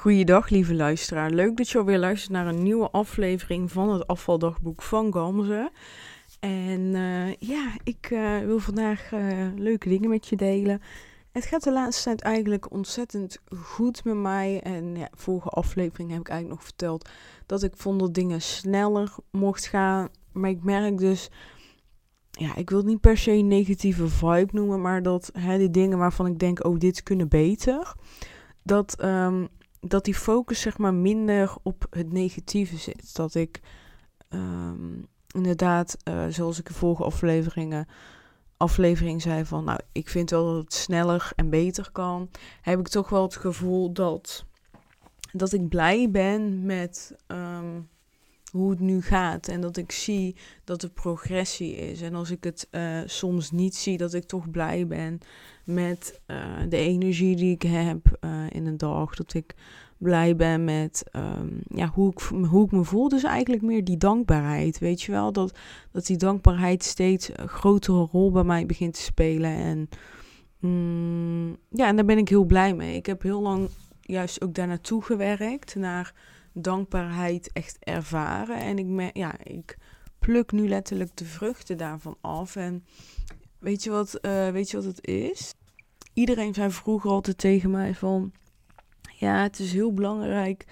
Goeiedag, lieve luisteraar. Leuk dat je alweer luistert naar een nieuwe aflevering van het afvaldagboek van Gamze. En eh, ja, ik uh, wil vandaag uh, leuke dingen met je delen. Het gaat de laatste tijd eigenlijk ontzettend goed met mij. En ja, vorige aflevering heb ik eigenlijk nog verteld dat ik vond dat dingen sneller mocht gaan. Maar ik merk dus, ja, ik wil het niet per se een negatieve vibe noemen, maar dat hè, die dingen waarvan ik denk, oh, dit kunnen beter. Dat, um, dat die focus zeg maar minder op het negatieve zit. Dat ik um, inderdaad, uh, zoals ik in vorige afleveringen aflevering zei van, nou, ik vind wel dat het sneller en beter kan, heb ik toch wel het gevoel dat, dat ik blij ben met um, hoe het nu gaat. En dat ik zie dat er progressie is. En als ik het uh, soms niet zie, dat ik toch blij ben met uh, de energie die ik heb uh, in een dag. Dat ik blij ben met um, ja, hoe, ik, hoe ik me voel. Dus eigenlijk meer die dankbaarheid. Weet je wel, dat, dat die dankbaarheid steeds een grotere rol bij mij begint te spelen. En mm, ja, en daar ben ik heel blij mee. Ik heb heel lang juist ook daar naartoe gewerkt. Naar dankbaarheid echt ervaren. En ik, ja, ik pluk nu letterlijk de vruchten daarvan af. En weet je wat, uh, weet je wat het is? Iedereen zei vroeger altijd tegen mij van... Ja, het is heel belangrijk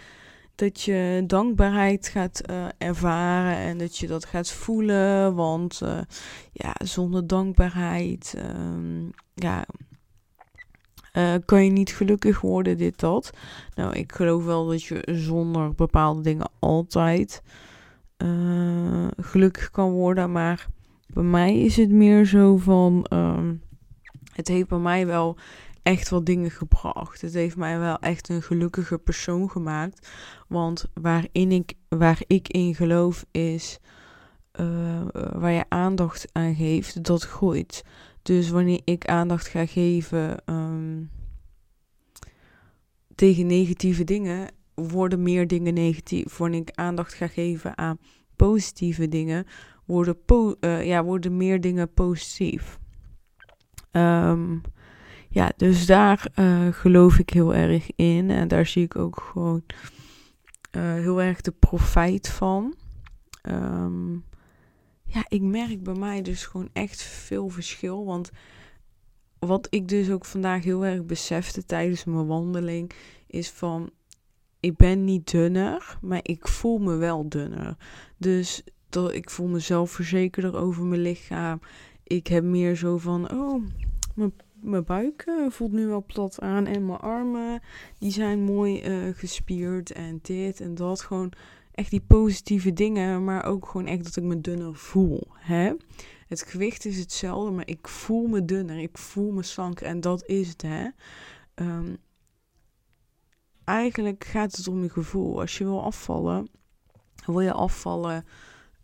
dat je dankbaarheid gaat uh, ervaren en dat je dat gaat voelen. Want uh, ja, zonder dankbaarheid um, ja, uh, kan je niet gelukkig worden, dit, dat. Nou, ik geloof wel dat je zonder bepaalde dingen altijd gelukkig kan worden. Maar bij mij is het meer zo van. Um, het heeft bij mij wel echt wat dingen gebracht. Het heeft mij wel echt een gelukkige persoon gemaakt. Want waarin ik, waar ik in geloof is. Uh, waar je aandacht aan geeft, dat groeit. Dus wanneer ik aandacht ga geven um, tegen negatieve dingen, worden meer dingen negatief. Wanneer ik aandacht ga geven aan positieve dingen, worden, uh, ja, worden meer dingen positief. Um, ja, dus daar uh, geloof ik heel erg in. En daar zie ik ook gewoon heel erg de profijt van. Um, ja, ik merk bij mij dus gewoon echt veel verschil. Want wat ik dus ook vandaag heel erg besefte tijdens mijn wandeling, is van ik ben niet dunner, maar ik voel me wel dunner. Dus dat, ik voel mezelf verzekerder over mijn lichaam. Ik heb meer zo van, oh, mijn mijn buik uh, voelt nu wel plat aan en mijn armen die zijn mooi uh, gespierd en dit en dat. Gewoon echt die positieve dingen, maar ook gewoon echt dat ik me dunner voel. Hè? Het gewicht is hetzelfde, maar ik voel me dunner, ik voel me slanker en dat is het. Hè? Um, eigenlijk gaat het om je gevoel. Als je wil afvallen, wil je afvallen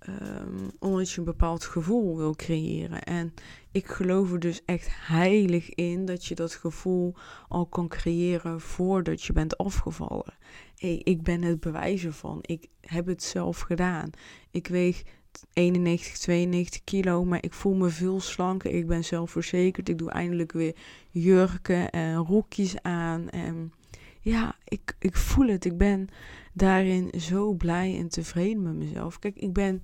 Um, omdat je een bepaald gevoel wil creëren. En ik geloof er dus echt heilig in dat je dat gevoel al kan creëren voordat je bent afgevallen. Hey, ik ben het bewijs ervan. Ik heb het zelf gedaan. Ik weeg 91, 92 kilo, maar ik voel me veel slanker. Ik ben zelfverzekerd. Ik doe eindelijk weer jurken en rokjes aan. En ja, ik, ik voel het. Ik ben daarin zo blij en tevreden met mezelf. Kijk, ik ben.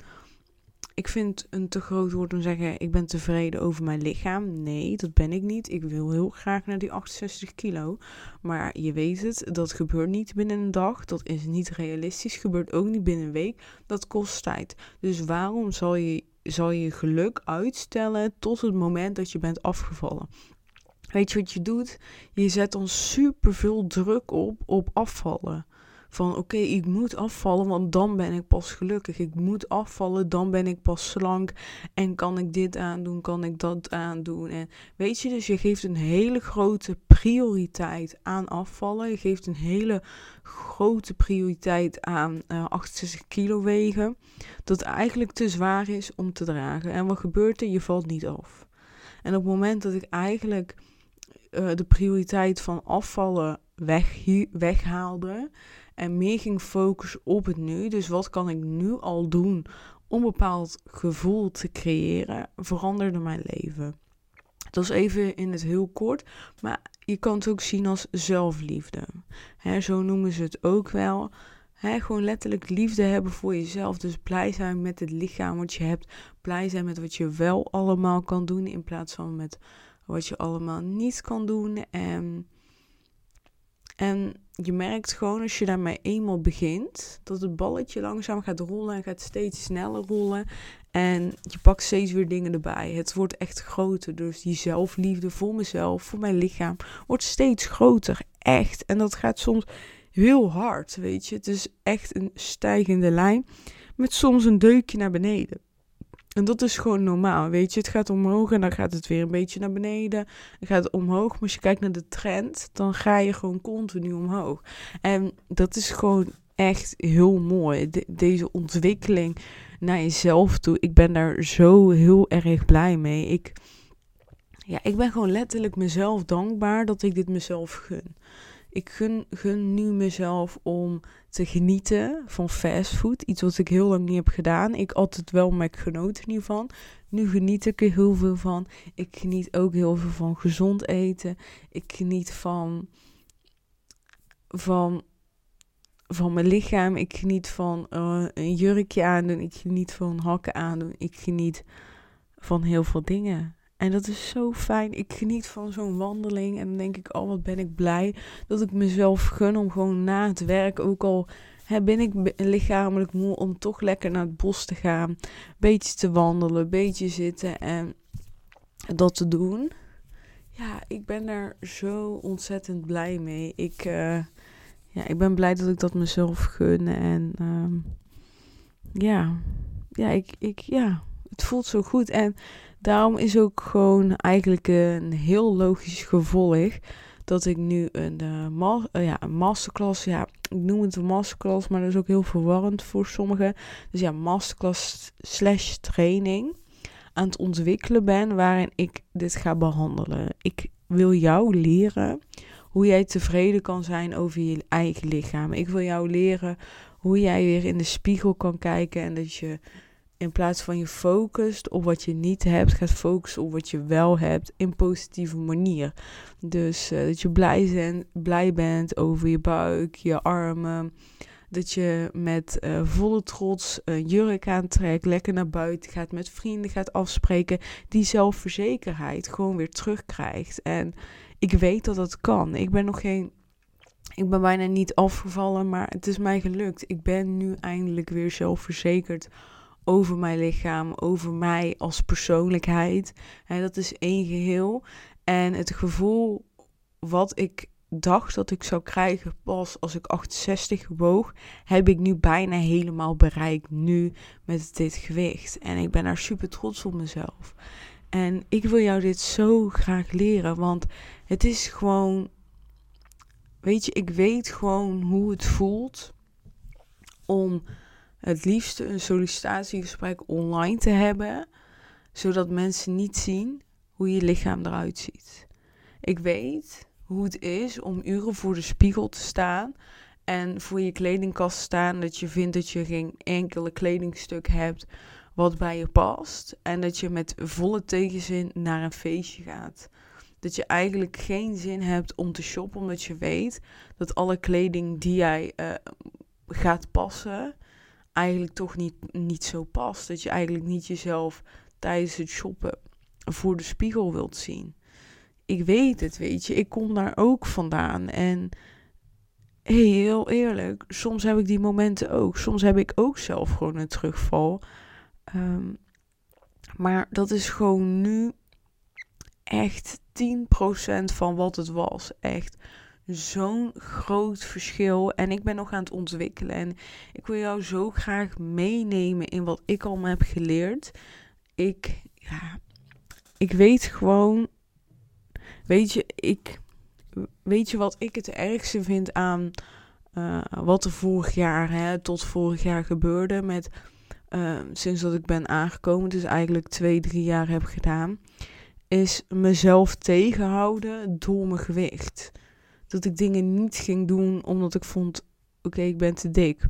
Ik vind een te groot woord om te zeggen: ik ben tevreden over mijn lichaam. Nee, dat ben ik niet. Ik wil heel graag naar die 68 kilo. Maar je weet het, dat gebeurt niet binnen een dag. Dat is niet realistisch. Gebeurt ook niet binnen een week. Dat kost tijd. Dus waarom zal je, zal je geluk uitstellen tot het moment dat je bent afgevallen? Weet je wat je doet? Je zet ons super veel druk op op afvallen. Van oké, ik moet afvallen, want dan ben ik pas gelukkig. Ik moet afvallen, dan ben ik pas slank. En kan ik dit aandoen, kan ik dat aandoen. En weet je, dus je geeft een hele grote prioriteit aan afvallen. Je geeft een hele grote prioriteit aan uh, 68 kilo wegen. Dat eigenlijk te zwaar is om te dragen. En wat gebeurt er? Je valt niet af. En op het moment dat ik eigenlijk uh, de prioriteit van afvallen weg, weghaalde en meer ging focussen op het nu. Dus wat kan ik nu al doen om een bepaald gevoel te creëren, veranderde mijn leven. Dat is even in het heel kort, maar je kan het ook zien als zelfliefde. Hè, zo noemen ze het ook wel. Hè, gewoon letterlijk liefde hebben voor jezelf. Dus blij zijn met het lichaam wat je hebt. Blij zijn met wat je wel allemaal kan doen. In plaats van met wat je allemaal niet kan doen. En, en je merkt gewoon als je daarmee eenmaal begint, dat het balletje langzaam gaat rollen en gaat steeds sneller rollen. En je pakt steeds weer dingen erbij. Het wordt echt groter. Dus die zelfliefde voor mezelf, voor mijn lichaam, wordt steeds groter. Echt. En dat gaat soms heel hard, weet je. Het is echt een stijgende lijn met soms een deukje naar beneden. En dat is gewoon normaal, weet je. Het gaat omhoog en dan gaat het weer een beetje naar beneden. Dan gaat omhoog, maar als je kijkt naar de trend, dan ga je gewoon continu omhoog. En dat is gewoon echt heel mooi. deze ontwikkeling naar jezelf toe. Ik ben daar zo heel erg blij mee. Ik, ja, ik ben gewoon letterlijk mezelf dankbaar dat ik dit mezelf gun. Ik gun, gun nu mezelf om te genieten van fastfood. Iets wat ik heel lang niet heb gedaan. Ik altijd wel, maar ik genoot er van. Nu geniet ik er heel veel van. Ik geniet ook heel veel van gezond eten. Ik geniet van, van, van mijn lichaam. Ik geniet van uh, een jurkje aandoen. Ik geniet van hakken aandoen. Ik geniet van heel veel dingen. En dat is zo fijn. Ik geniet van zo'n wandeling. En dan denk ik, oh wat ben ik blij dat ik mezelf gun om gewoon na het werk, ook al hè, ben ik lichamelijk moe, om toch lekker naar het bos te gaan. Beetje te wandelen, beetje zitten en dat te doen. Ja, ik ben daar zo ontzettend blij mee. Ik, uh, ja, ik ben blij dat ik dat mezelf gun. En um, ja, ja, ik, ik, ja, het voelt zo goed. En Daarom is ook gewoon eigenlijk een heel logisch gevolg dat ik nu een, uh, ja, een masterclass, ja, ik noem het een masterclass, maar dat is ook heel verwarrend voor sommigen. Dus ja, masterclass slash training aan het ontwikkelen ben waarin ik dit ga behandelen. Ik wil jou leren hoe jij tevreden kan zijn over je eigen lichaam. Ik wil jou leren hoe jij weer in de spiegel kan kijken en dat je in plaats van je focust op wat je niet hebt, gaat focussen op wat je wel hebt in positieve manier. Dus uh, dat je blij, zijn, blij bent over je buik, je armen. Dat je met uh, volle trots een jurk aantrekt, lekker naar buiten gaat, met vrienden gaat afspreken. Die zelfverzekerheid gewoon weer terugkrijgt. En ik weet dat dat kan. Ik ben nog geen ik ben bijna niet afgevallen, maar het is mij gelukt. Ik ben nu eindelijk weer zelfverzekerd over mijn lichaam, over mij als persoonlijkheid. En dat is één geheel. En het gevoel wat ik dacht dat ik zou krijgen pas als ik 68 woog, heb ik nu bijna helemaal bereikt. Nu met dit gewicht. En ik ben daar super trots op mezelf. En ik wil jou dit zo graag leren, want het is gewoon. Weet je, ik weet gewoon hoe het voelt om het liefste een sollicitatiegesprek online te hebben, zodat mensen niet zien hoe je lichaam eruit ziet. Ik weet hoe het is om uren voor de spiegel te staan en voor je kledingkast te staan dat je vindt dat je geen enkele kledingstuk hebt wat bij je past en dat je met volle tegenzin naar een feestje gaat. Dat je eigenlijk geen zin hebt om te shoppen omdat je weet dat alle kleding die jij uh, gaat passen eigenlijk toch niet, niet zo past. Dat je eigenlijk niet jezelf tijdens het shoppen voor de spiegel wilt zien. Ik weet het, weet je. Ik kom daar ook vandaan. En heel eerlijk, soms heb ik die momenten ook. Soms heb ik ook zelf gewoon een terugval. Um, maar dat is gewoon nu echt 10% van wat het was. Echt zo'n groot verschil. En ik ben nog aan het ontwikkelen. En ik wil jou zo graag meenemen in wat ik al heb geleerd. Ik, ja, ik weet gewoon. Weet je, ik. Weet je wat ik het ergste vind aan uh, wat er vorig jaar, hè, tot vorig jaar gebeurde met. Uh, sinds dat ik ben aangekomen, dus eigenlijk twee, drie jaar heb gedaan, is mezelf tegenhouden door mijn gewicht dat ik dingen niet ging doen omdat ik vond, oké, ik ben te dik.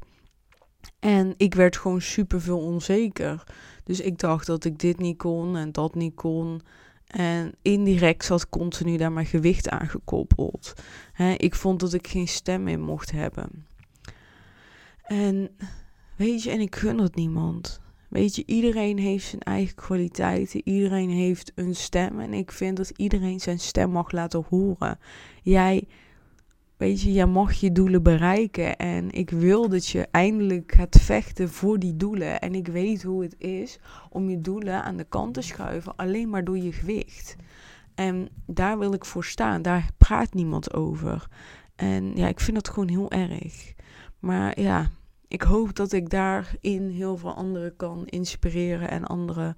En ik werd gewoon super veel onzeker. Dus ik dacht dat ik dit niet kon en dat niet kon. En indirect zat continu daar mijn gewicht aan gekoppeld. ik vond dat ik geen stem meer mocht hebben. En weet je, en ik gun het niemand. Weet je, iedereen heeft zijn eigen kwaliteiten. Iedereen heeft een stem. En ik vind dat iedereen zijn stem mag laten horen. Jij, weet je, jij mag je doelen bereiken. En ik wil dat je eindelijk gaat vechten voor die doelen. En ik weet hoe het is om je doelen aan de kant te schuiven. Alleen maar door je gewicht. En daar wil ik voor staan. Daar praat niemand over. En ja, ik vind dat gewoon heel erg. Maar ja, ik hoop dat ik daarin heel veel anderen kan inspireren en anderen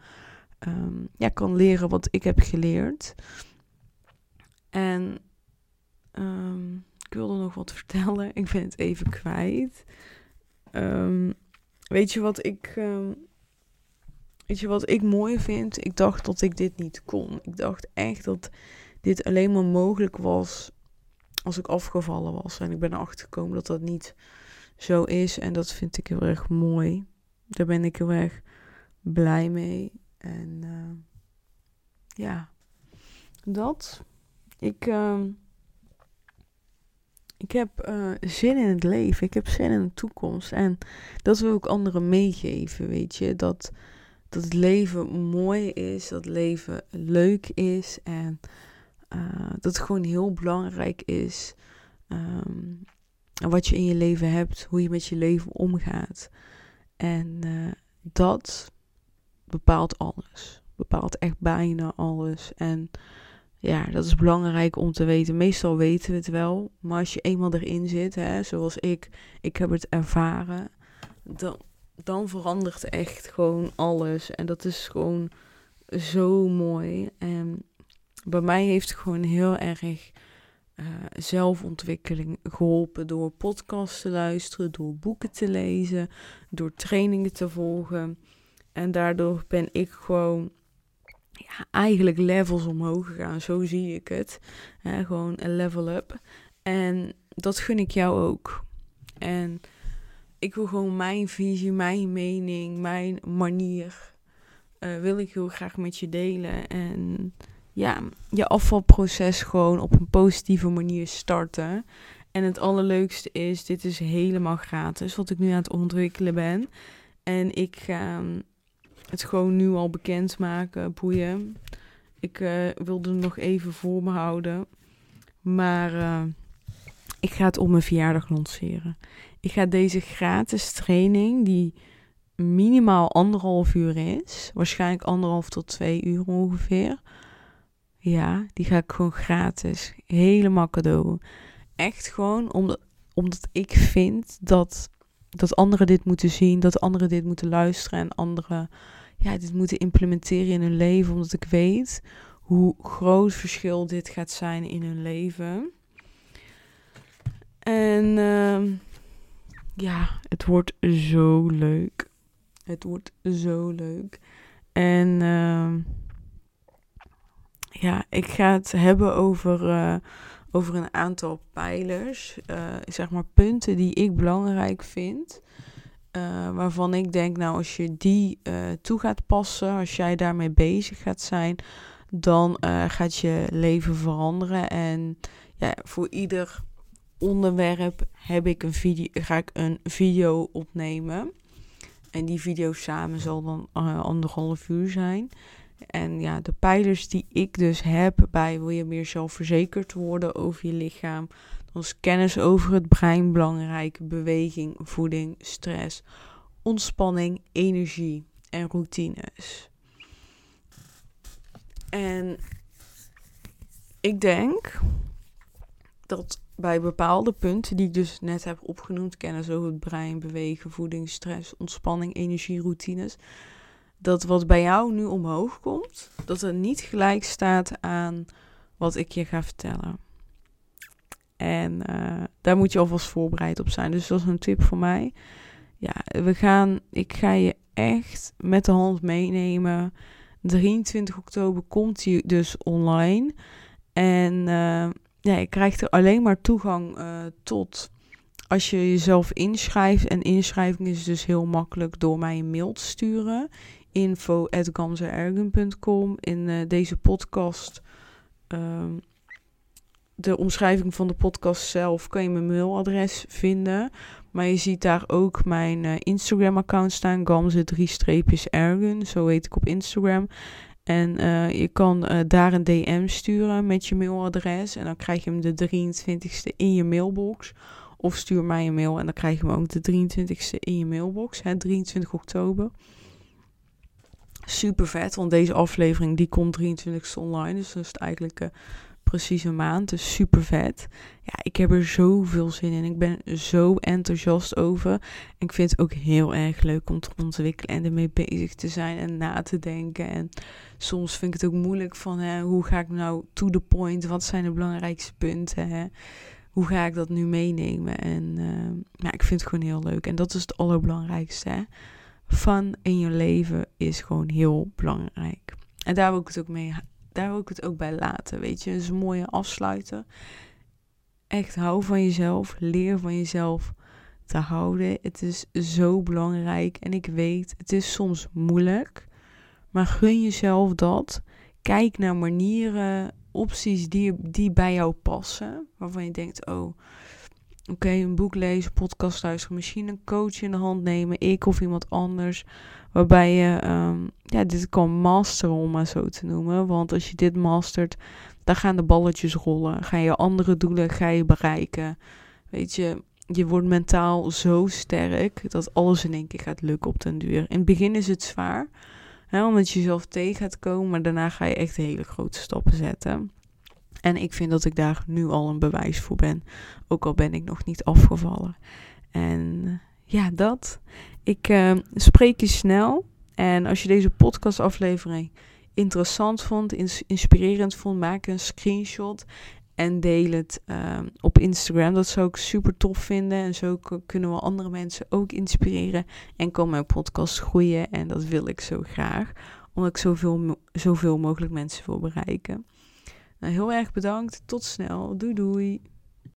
um, ja, kan leren wat ik heb geleerd. En um, ik wilde nog wat vertellen. Ik ben het even kwijt. Um, weet je wat ik. weet je wat ik mooi vind? Ik dacht dat ik dit niet kon. Ik dacht echt dat dit alleen maar mogelijk was als ik afgevallen was. En ik ben erachter gekomen dat dat niet zo is. En dat vind ik heel erg mooi. Daar ben ik heel erg blij mee. En uh, ja, dat. Ik, ik heb uh, zin in het leven. Ik heb zin in de toekomst. En dat wil ik anderen meegeven, weet je. Dat, dat het leven mooi is. Dat het leven leuk is. En uh, dat het gewoon heel belangrijk is. Um, wat je in je leven hebt, hoe je met je leven omgaat. En uh, dat bepaalt alles. Bepaalt echt bijna alles. En ja, dat is belangrijk om te weten. Meestal weten we het wel. Maar als je eenmaal erin zit, hè, zoals ik, ik heb het ervaren. Dan, dan verandert echt gewoon alles. En dat is gewoon zo mooi. En bij mij heeft het gewoon heel erg uh, zelfontwikkeling geholpen door podcasts te luisteren, door boeken te lezen, door trainingen te volgen. En daardoor ben ik gewoon eigenlijk levels omhoog gegaan. Zo zie ik het. gewoon een level up. En dat gun ik jou ook. En ik wil gewoon mijn visie, mijn mening, mijn manier. Uh, wil ik heel graag met je delen. En ja, je afvalproces gewoon op een positieve manier starten. En het allerleukste is, dit is helemaal gratis, wat ik nu aan het ontwikkelen ben. En ik ga het gewoon nu al bekendmaken, boeien. Ik uh, wilde het nog even voor me houden. Maar uh, ik ga het op mijn verjaardag lanceren. Ik ga deze gratis training, die minimaal anderhalf uur is, waarschijnlijk anderhalf tot twee uur ongeveer ja, die ga ik gewoon gratis. Helemaal cadeau. Echt gewoon omdat, omdat ik vind dat, dat anderen dit moeten zien. Dat anderen dit moeten luisteren. En anderen ja, dit moeten implementeren in hun leven. Omdat ik weet hoe groot verschil dit gaat zijn in hun leven. En uh, ja, het wordt zo leuk. Het wordt zo leuk. En... Uh, ja, ik ga het hebben over, uh, over een aantal pijlers. Uh, zeg maar punten die ik belangrijk vind. Uh, waarvan ik denk, nou, als je die toe gaat passen, als jij daarmee bezig gaat zijn, dan gaat je leven veranderen. En ja, voor ieder onderwerp heb ik een video, ga ik een video opnemen. En die video samen zal dan anderhalf uur zijn. En ja, de pijlers die ik dus heb bij wil je meer zelfverzekerd worden over je lichaam. Dan is kennis over het brein belangrijk, beweging, voeding, stress, ontspanning, energie en routines. En ik denk dat bij bepaalde punten die ik dus net heb opgenoemd, kennis over het brein, bewegen, voeding, stress, ontspanning, energie, routines, dat wat bij jou nu omhoog komt, dat het niet gelijk staat aan wat ik je ga vertellen. En uh, daar moet je alvast voorbereid op zijn. Dus dat is een tip voor mij. Ja, we gaan, ik ga je echt met de hand meenemen. 23 oktober komt hij dus online. En uh, ja, je krijgt er alleen maar toegang uh, tot als je jezelf inschrijft. En inschrijving is dus heel makkelijk door mij een mail te sturen info.gamzeergen.com. In uh, deze podcast, um, de omschrijving van de podcast zelf, kan je mijn mailadres vinden. Maar je ziet daar ook mijn uh, Instagram-account staan, Gamze 3-ergen. Zo heet ik op Instagram. En uh, je kan daar een DM sturen met je mailadres. En dan krijg je hem de 23ste in je mailbox. Of stuur mij een mail en dan krijg je hem ook de 23ste in je mailbox. Hè, 23 oktober. Super vet, want deze aflevering die komt 23ste online. Dus dat is eigenlijk uh, precies een maand. Dus super vet. Ja, ik heb er zoveel zin in. Ik ben zo enthousiast over. En ik vind het ook heel erg leuk om te ontwikkelen en ermee bezig te zijn en na te denken. En soms vind ik het ook moeilijk van hè, hoe ga ik nou to the point? Wat zijn de belangrijkste punten? Hè? Hoe ga ik dat nu meenemen? En uh, ja, ik vind het gewoon heel leuk. En dat is het allerbelangrijkste. Hè? Fun in je leven is gewoon heel belangrijk. En daar wil ik het ook mee daar wil ik het ook bij laten. Weet je, een mooie afsluiten. Echt hou van jezelf. Leer van jezelf te houden. Het is zo belangrijk. En ik weet, het is soms moeilijk. Maar gun jezelf dat. Kijk naar manieren, opties die, die bij jou passen. Waarvan je denkt, oh, oké, een boek lezen, podcast luisteren, misschien een coach in de hand nemen, ik of iemand anders. Waarbij je um, ja, dit kan masteren, om maar zo te noemen. Want als je dit mastert, dan gaan de balletjes rollen. Ga je andere doelen ga je bereiken. Weet je, je wordt mentaal zo sterk dat alles in één keer gaat lukken op den duur. In het begin is het zwaar, hè, omdat je jezelf tegen gaat komen. Maar daarna ga je echt hele grote stappen zetten. En ik vind dat ik daar nu al een bewijs voor ben. Ook al ben ik nog niet afgevallen. En ja, dat. Ik uh, spreek je snel. En als je deze podcastaflevering interessant vond, ins inspirerend vond, maak een screenshot en deel het uh, op Instagram. Dat zou ik super tof vinden. En zo kunnen we andere mensen ook inspireren. En kan mijn podcast groeien. En dat wil ik zo graag. Omdat ik zoveel, zoveel mogelijk mensen wil bereiken. Nou, heel erg bedankt. Tot snel. Doei doei.